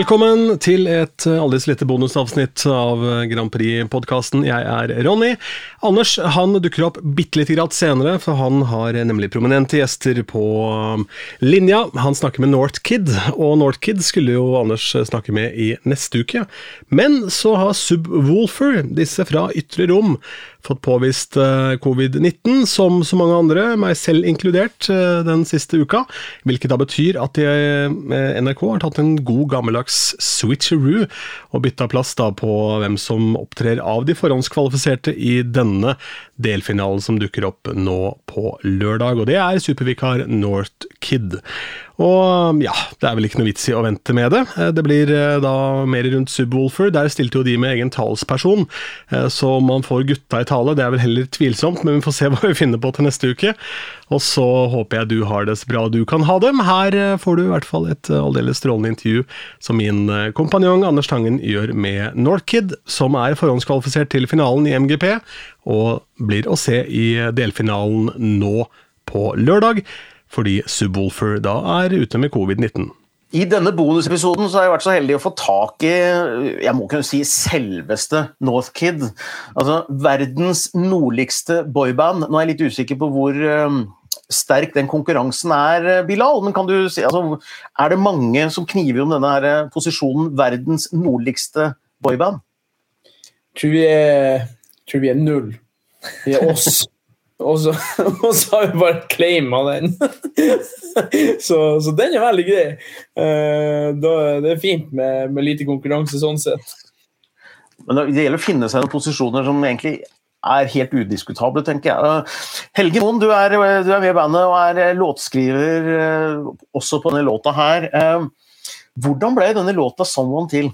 Velkommen til et eh, aldri så lite bonusavsnitt av eh, Grand Prix-podkasten. Jeg er Ronny. Anders han dukker opp bitte litt senere, for han har nemlig prominente gjester på linja. Han snakker med Northkid, og Northkid skulle jo Anders snakke med i neste uke. Men så har Subwoolfer, disse fra Ytre Rom, fått påvist eh, covid-19, som så mange andre, meg selv inkludert, eh, den siste uka. Hvilket da betyr at eh, NRK har tatt en god gammeldags switcheroo og bytta plass da på hvem som opptrer av de forhåndskvalifiserte i denne delfinalen som dukker opp nå på lørdag. Og det er supervikar North Kid. Og ja, det er vel ikke noe vits i å vente med det. Eh, det blir eh, da mer rundt Subwoolfer. Der stilte jo de med egen talsperson, eh, så man får gutta i tale, det er vel heller tvilsomt, men vi får se hva vi finner på til neste uke. Og så håper jeg du har det så bra du kan ha dem. Her får du i hvert fall et aldeles strålende intervju som min kompanjong Anders Tangen gjør med Northkid, som er forhåndskvalifisert til finalen i MGP, og blir å se i delfinalen nå på lørdag fordi Subwoolfer da er ute med covid-19. I denne bonusepisoden så har jeg vært så heldig å få tak i jeg må kunne si selveste Northkid. Altså verdens nordligste boyband. Nå er jeg litt usikker på hvor um, sterk den konkurransen er, Bilal. Men kan du si, altså, er det mange som kniver om denne her uh, posisjonen verdens nordligste boyband? Tror vi er, tror vi er null. Vi er oss. Og så, og så, har vi bare claima den. så, så, den er veldig grei. Uh, det er fint med, med, lite konkurranse sånn sett. Men Det gjelder å finne seg noen posisjoner som egentlig er helt udiskutable, tenker jeg. Helge Moen, du, du, er med i bandet og er låtskriver også på denne låta her. Hvordan ble denne låta 'Someone' til?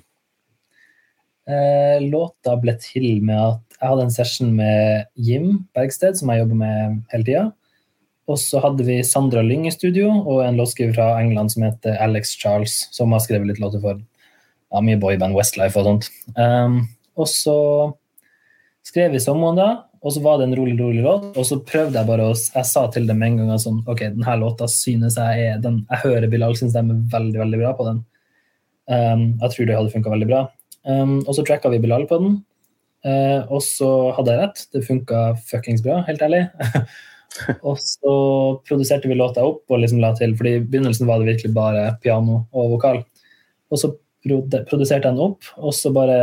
låta ble til med at jeg hadde en session med Jim Bergsted, som jeg jobber med hele tida. Og så hadde vi Sandra Lyng i studio, og en låtskriver fra England som heter Alex Charles, som har skrevet litt låter for ja, mye boyband, Westlife og sånt. Um, og så skrev vi sommeren da, og så var det en rolig, rolig låt. Og så prøvde jeg bare å Jeg sa til dem en gang sånn Ok, denne låta synes jeg er den, Jeg hører Bilal sin stemme veldig, veldig bra på den. Um, jeg tror det hadde funka veldig bra. Um, og så tracka vi Bilal på den. Eh, og så hadde jeg rett. Det funka fuckings bra, helt ærlig. og så produserte vi låta opp og liksom la til, fordi i begynnelsen var det virkelig bare piano og vokal. Og så produserte jeg den opp, og så bare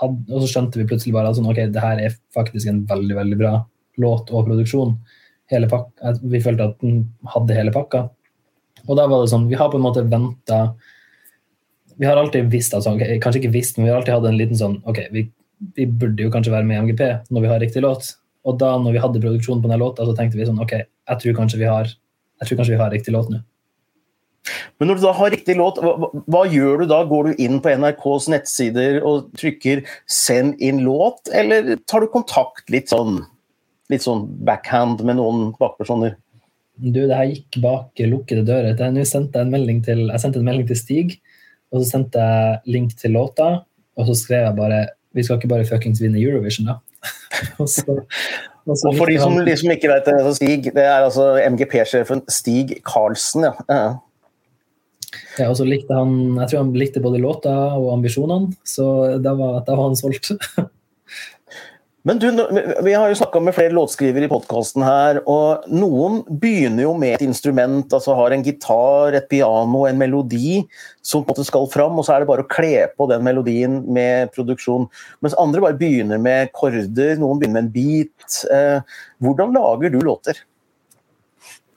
hadde, og så skjønte vi plutselig bare at sånn, ok, det her er faktisk en veldig veldig bra låt og produksjon. Hele pakka, vi følte at den hadde hele pakka. Og da var det sånn, vi har på en måte venta Vi har alltid visst, altså, okay, kanskje ikke visst, men vi har alltid hatt en liten sånn Ok, vi vi burde jo kanskje være med i MGP når vi har riktig låt. Og da når vi hadde produksjon på denne låta, så tenkte vi sånn OK, jeg tror kanskje vi har, kanskje vi har riktig låt nå. Men når du da har riktig låt, hva, hva, gjør du da? Går du inn på NRKs nettsider og trykker 'send inn låt', eller tar du kontakt litt sånn, litt sånn backhand med noen bakpersoner? Du, det her gikk bak lukkede dører. Jeg sendte en melding til, jeg sendte en melding til Stig, og så sendte jeg link til låta, og så skrev jeg bare vi skal ikke bare fuckings vinne Eurovision, da. og, så, og, så og, for de som, de som ikke vet det, Stig, det er altså MGP-sjefen Stig Karlsen, ja. ja. Ja, og så likte han Jeg tror han likte både låta og ambisjonene, så da var, da var han solgt. Men du, Vi har jo snakka med flere låtskrivere i podkasten her, og noen begynner jo med et instrument, altså har en gitar, et piano, en melodi som på en måte skal fram, og så er det bare å kle på den melodien med produksjon. Mens andre bare begynner med korder, noen begynner med en beat. Eh, hvordan lager du låter?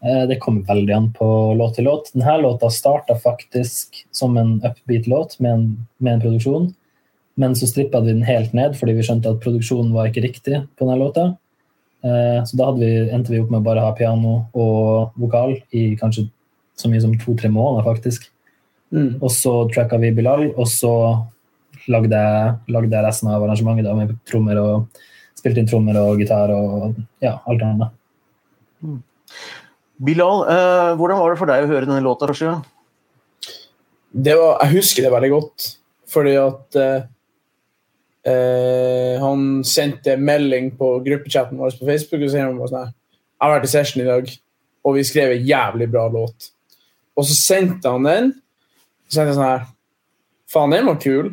Eh, det kommer veldig an på låt til låt. Denne låta starta faktisk som en upbeat-låt med, med en produksjon. Men så strippa vi den helt ned fordi vi skjønte at produksjonen var ikke riktig på denne låta. Eh, så da vi, endte vi opp med å bare ha piano og vokal i kanskje så mye som to-tre måneder, faktisk. Mm. Og så tracka vi Bilal, og så lagde jeg, lagde jeg resten av arrangementet da, med trommer og spilte inn trommer og gitar og ja, alt annet. Mm. Bilal, eh, hvordan var det for deg å høre denne låta første gang? Jeg husker det veldig godt, fordi at eh, Uh, han sendte melding på gruppechatten vår på Facebook og sa han sånn Jeg har vært i session i dag, og vi skrev en jævlig bra låt. Og så sendte han den. Så sendte jeg sånn her faen, den var kul.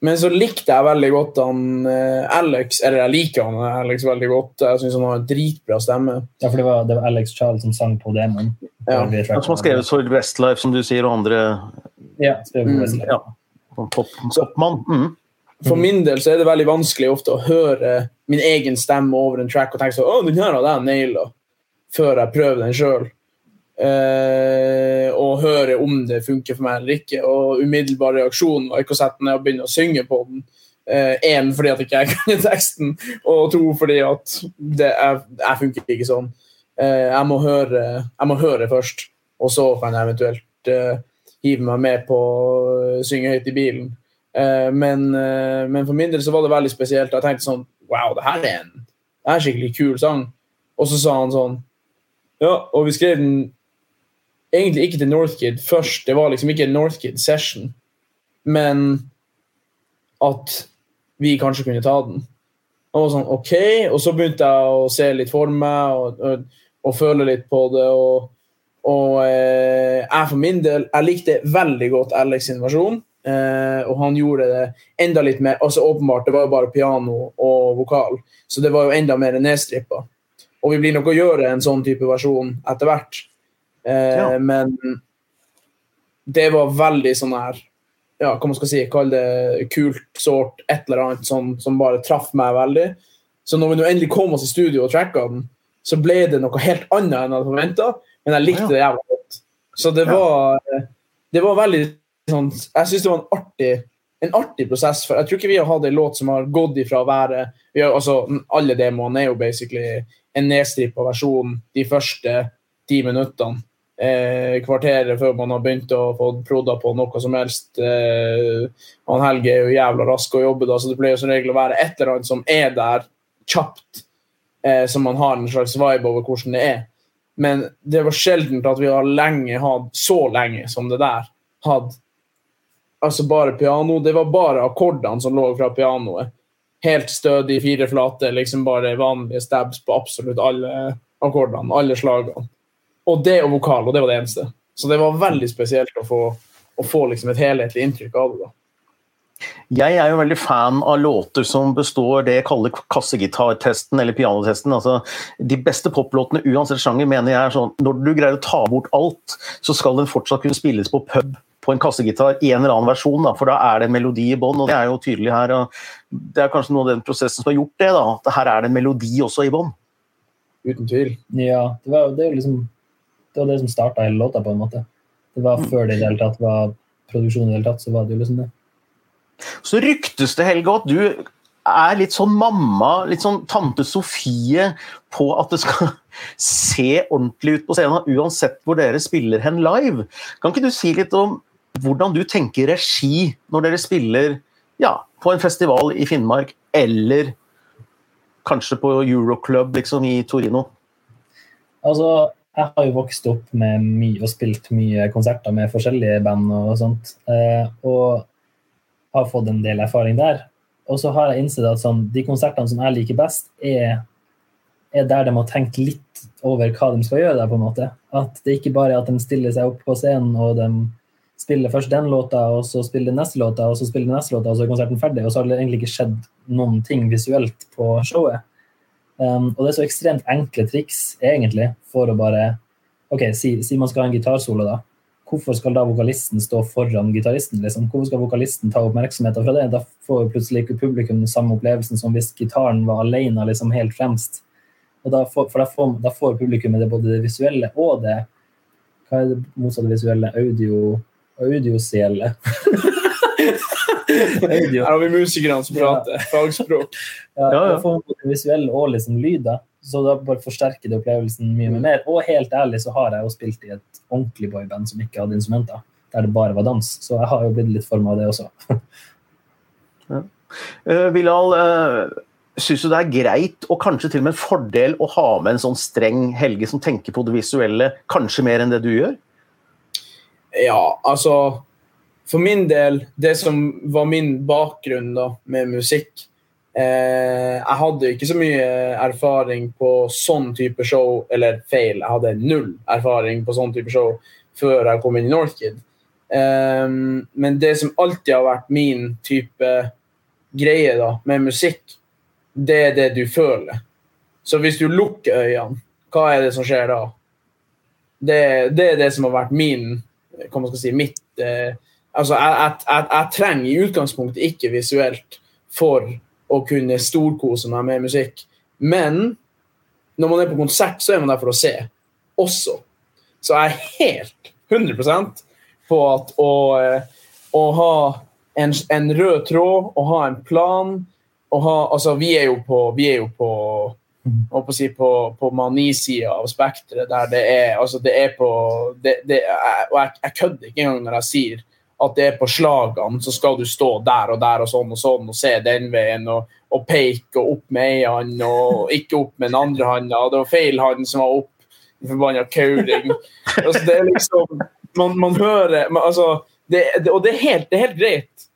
Men så likte jeg veldig godt han eh, Alex, eller jeg liker han Alex veldig godt. Jeg syns han har en dritbra stemme. Ja, for det var, det var Alex Charles som sang på demoen. Ja. Som har skrevet Sorg Westlife, som du sier, og andre Ja, Mm, ja, Toppmann. Top. Mm. For min del så er det veldig vanskelig ofte å høre min egen stemme over en track og tenke sånn Å, den her hadde jeg naila, før jeg prøver den sjøl. Eh, og høre om det funker for meg eller ikke. Og umiddelbar reaksjon var ikke å sette ned og begynne å synge på den. Én fordi at ikke jeg kan teksten, og to fordi at det er, jeg funker ikke sånn. Eh, jeg, må høre, jeg må høre først, og så kan jeg eventuelt eh, hive meg med på å synge høyt i bilen. Eh, men, eh, men for min del så var det veldig spesielt. Jeg tenkte sånn Wow, det her er en, det er en skikkelig kul sang. Og så sa han sånn Ja, og vi skrev den egentlig ikke til Northkid først. Det var liksom ikke en Northkid session, men at vi kanskje kunne ta den. Og sånn, ok, og så begynte jeg å se litt for meg og, og, og føle litt på det. Og, og eh, jeg for min del jeg likte veldig godt Alex versjon. Eh, og han gjorde det enda litt mer altså Åpenbart, det var jo bare piano og vokal, så det var jo enda mer nedstrippa. Og vi blir nok å gjøre en sånn type versjon etter hvert. Eh, Ja. Men det var veldig sånn her ja, hva man skal si, kall det kult, sårt, et eller annet som, som bare traff meg veldig. Så når vi nå endelig kom oss i studio og tracka den, så ble det noe helt annet enn jeg hadde forventa, men jeg likte det jævla godt. Så det var, det var veldig sånn Jeg syns det var en artig, en artig prosess. For jeg tror ikke vi har hatt en låt som har gått ifra å være har, altså, Alle demoene er jo basically en nedstrippa versjon de første ti minuttene. Eh, kvarteret før man har begynt å få prodda på noe som helst. Eh, han Helge er jo jævla rask å jobbe, da, så det pleier som regel å være et eller annet som er der kjapt, eh, som man har en slags vibe over hvordan det er. Men det var sjelden at vi har lenge hatt, så lenge som det der, hatt altså bare piano. Det var bare akkordene som lå fra pianoet. Helt stødig, fire flate, liksom bare vanlige stabs på absolutt alle akkordene, alle slagene. Og det og vokal, og det var det eneste. Så det var veldig spesielt å få, å få liksom et helhetlig inntrykk av det. da. Jeg er jo veldig fan av låter som består det jeg kaller kassegitartesten eller pianotesten. Altså, de beste poplåtene uansett sjanger mener jeg er sånn Når du greier å ta bort alt, så skal den fortsatt kunne spilles på pub på en kassegitar i en eller annen versjon, da, for da er det en melodi i bånn. og Det er jo tydelig her. og Det er kanskje noe av den prosessen som har gjort det. da, at Her er det en melodi også i bånn. Uten tvil. Ja, det var, det liksom Det var det som starta hele låta, på en måte. Det var før det i det hele tatt var produksjon i det hele tatt, så var det jo liksom det. Så ryktes det, Helge, at du er litt sånn mamma, litt sånn tante Sofie på at det skal se ordentlig ut på scenen, uansett hvor dere spiller hen live. Kan ikke du si litt om hvordan du tenker regi når dere spiller ja, på en festival i Finnmark, eller kanskje på Euroclub liksom, i Torino? Altså, jeg har jo vokst opp med mye og spilt mye konserter med forskjellige band og sånt, eh, og har fått en del erfaring der. Og så har jeg innsett at sånn, de konsertene som jeg liker best, er, er der de har tenkt litt over hva de skal gjøre der, på en måte. At det ikke bare er at de stiller seg opp på scenen og de spiller først den låta, og så spiller de neste låta, og så spiller de neste låta, og så er konserten ferdig, og så har det egentlig ikke skjedd noen ting visuelt på showet. Um, og det er så ekstremt enkle triks egentlig for å bare Ok, si, si man skal ha en gitarsolo, da. Hvorfor skal da vokalisten stå foran gitaristen? Liksom? Hvorfor skal vokalisten ta oppmerksomheten fra det? Da får plutselig ikke publikum den samme opplevelsen som hvis gitaren var alene liksom helt fremst. Og da får, for da får, da får publikum det både det visuelle og det Hva er det motsatte visuelle? Audio Audiosielle. Audio. Her har vi musikerne som prater fagspråk. Ja, Ja, ja. Får både visuell og liksom lyd. Så da bare forsterker det opplevelsen mye mer. Og helt ærlig så har jeg jo spilt i et ordentlig boyband som ikke hadde instrumenter, der det bare var dans. Så jeg har jo blitt litt forma av det også. Uh, Bilal, uh, syns du det er greit og kanskje til og med en fordel å ha med en sånn streng Helge som tenker på det visuelle, kanskje mer enn det du gjør? Ja, altså For min del, det som var min bakgrunn da, med musikk eh, Jeg hadde ikke så mye erfaring på sånn type show, eller feil, jeg hadde null erfaring på sånn type show før jeg kom inn i Northkid. Eh, men det som alltid har vært min type greie da, med musikk, det er det du føler. Så hvis du lukker øynene, hva er det som skjer da? Det, det er det som har vært min hva man skal si, mitt eh, altså jeg, jeg, jeg, jeg trenger i utgangspunktet ikke visuelt for å kunne storkose meg med musikk. Men når man er på konsert, så er man der for å se også. Så jeg er helt 100 på at å, eh, å ha en, en, rød tråd, å ha en plan å ha, altså Vi er jo på, vi er jo på på, si, på, på manisida av spekteret, der det er altså det er på det, det, Og jeg, jeg kødder ikke engang når jeg sier at det er på slagene, så skal du stå der og der og sånn og sånn og se den veien og, og peke og opp med ei hånd og ikke opp med den andre hånda. Det var feil hånd som var opp, forbanna kauring. Altså, det er liksom Man, man hører man, altså, det, det, Og det er helt, det er helt greit.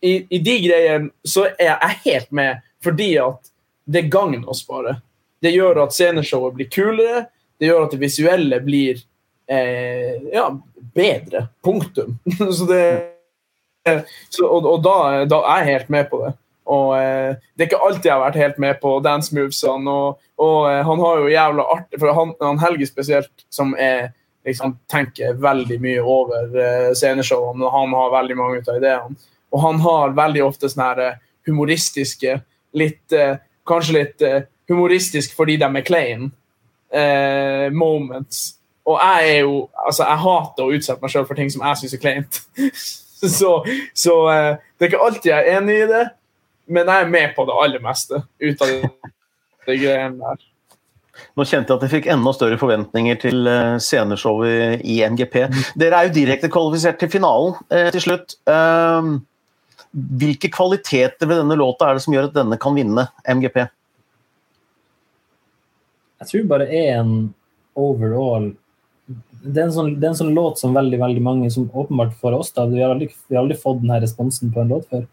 I, I, de greiene så er jeg helt med, fordi at det gagner oss bare. Det gjør at sceneshowet blir kulere, det gjør at det visuelle blir eh, ja, bedre. Punktum. så det så, og, og da, da, er jeg helt med på det. Og eh, Det er ikke alltid jeg har vært helt med på dance movesene. Og, og eh, han har jo jævla artig For han, han Helge spesielt, som er liksom tenker veldig mye over eh, sceneshowene, han har veldig mange av ideene. Og han har veldig ofte sånne her eh, humoristiske, litt eh, kanskje litt uh, humoristisk fordi de er kleine uh, moments. Og jeg er jo Altså, jeg hater å utsette meg sjøl for ting som jeg syns er kleint. så, så uh, det er ikke alltid jeg er enig i det, men jeg er med på det aller meste ut av det greiene der. Nå kjente jeg at jeg fikk enda større forventninger til sceneshowet i NGP. Dere er jo direkte kvalifisert til finalen eh, til slutt. Uh, hvilke kvaliteter ved denne låta er det som gjør at denne kan vinne MGP? Jeg tror bare er en overall det er, sånn, det er, en sånn, låt som veldig veldig mange, som åpenbart for oss da, Vi har aldri, vi har aldri fått denne responsen på en låt før.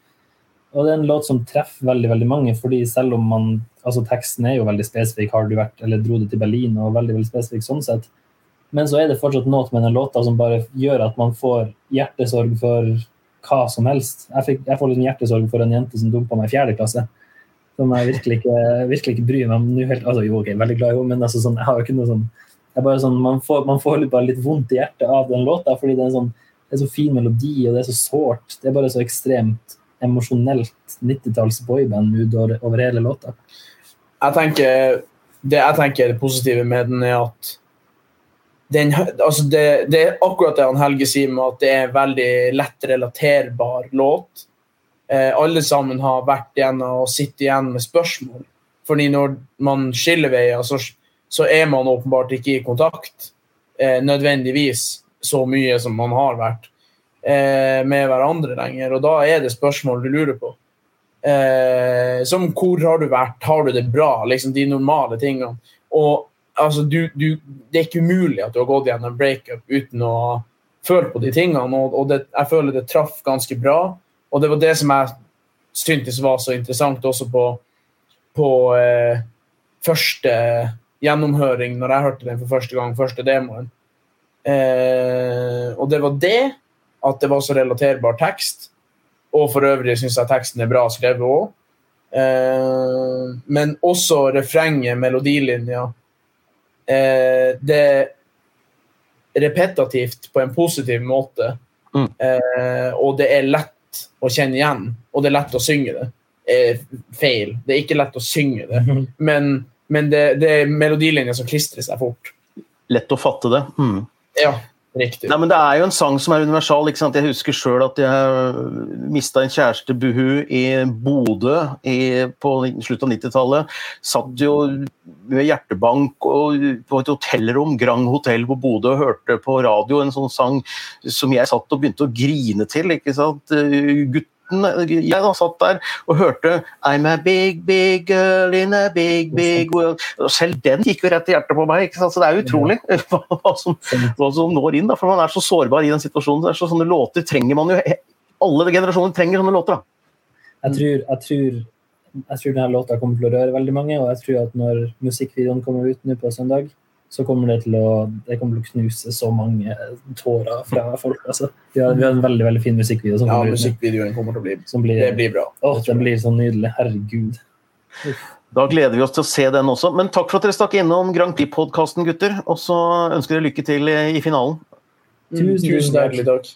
Og det er en låt som treffer veldig veldig mange, fordi selv om man altså Teksten er jo veldig spesifikk. Har du vært eller dro du til Berlin? og veldig veldig spesifikk sånn sett. Men så er det fortsatt noe med den låta som bare gjør at man får hjertesorg for hva som helst. Jeg, fikk, jeg får litt hjertesorg for en jente som dumpa meg i fjerde klasse. Som jeg virkelig ikke, virkelig ikke bryr meg om nå helt, altså Jo, ok, veldig glad i henne, men altså sånn, jeg har jo ikke noe sånn, sånn Man får, man får bare litt vondt i hjertet av den låta, fordi det er, sånn, det er så fin melodi, og det er så sårt. Det er bare så ekstremt emosjonelt 90-talls boyband over, over hele låta. Jeg tenker, det jeg tenker er det positive med den, er at den, altså det, det, er akkurat det han Helge sier med at det er en veldig lett relaterbar låt. Eh, alle sammen har vært igjennom og sitter igjen med spørsmål. Fordi når man skiller veier, så, så er man åpenbart ikke i kontakt eh, nødvendigvis så mye som man har vært eh, med hverandre lenger. Og da er det spørsmål du lurer på. Eh, som hvor har du vært, har du det bra? Liksom de normale tingene. Og altså, du, du, Det er ikke umulig at du har gått gjennom en breakup uten å føle på de tingene. Og, og det, jeg føler det traff ganske bra. Og det var det som jeg syntes var så interessant også på, på eh, første gjennomhøring, når jeg hørte den for første gang, første demoen. Eh, og det var det, at det var så relaterbar tekst. Og for øvrig syns jeg teksten er bra skrevet òg. Eh, men også refrenget, melodilinja eh, det repetativt på en positiv måte. Mm. Eh, og det er lett å kjenne igjen, og det er lett å synge det. Eh, feil. Det er ikke lett å synge det, mm. men, men det, det, er melodilinjer som klistrer seg fort. Lett å fatte det. Mm. Ja. Riktig. Nei, men Det er jo en sang som er universal. ikke sant? Jeg husker sjøl at jeg mista en kjæreste, Buhu, i Bodø på slutten av 90-tallet. Satt jo med hjertebank og, på et hotellrom, Grand hotell på Bodø, og hørte på radio en sånn sang som jeg satt og begynte å grine til. ikke sant? Gutt jeg da satt der og hørte I'm a big, big girl in a big, big world. Selv den gikk jo rett i hjertet på meg. Så det er utrolig hva som, hva som når inn. Da, for man er så sårbar i den situasjonen. Så sånne låter trenger man jo Alle generasjoner trenger sånne låter. Da. Jeg tror, jeg tror jeg tror denne låta kommer til å røre veldig mange, og jeg tror at når musikkvideoen kommer ut nå på søndag, så kommer det til å, det kommer til å knuse så mange tårer fra folk. Altså. Vi, har, vi har en veldig veldig fin musikkvideo som Ja, kommer musikkvideoen kommer til å bli som blir, Det blir bra. Åh, den blir så nydelig. Herregud. Da gleder vi oss til å se den også. Men takk for at dere stakk innom Grand Prix-podkasten, gutter. Og så ønsker dere lykke til i finalen. Tusen, tusen hjertelig takk.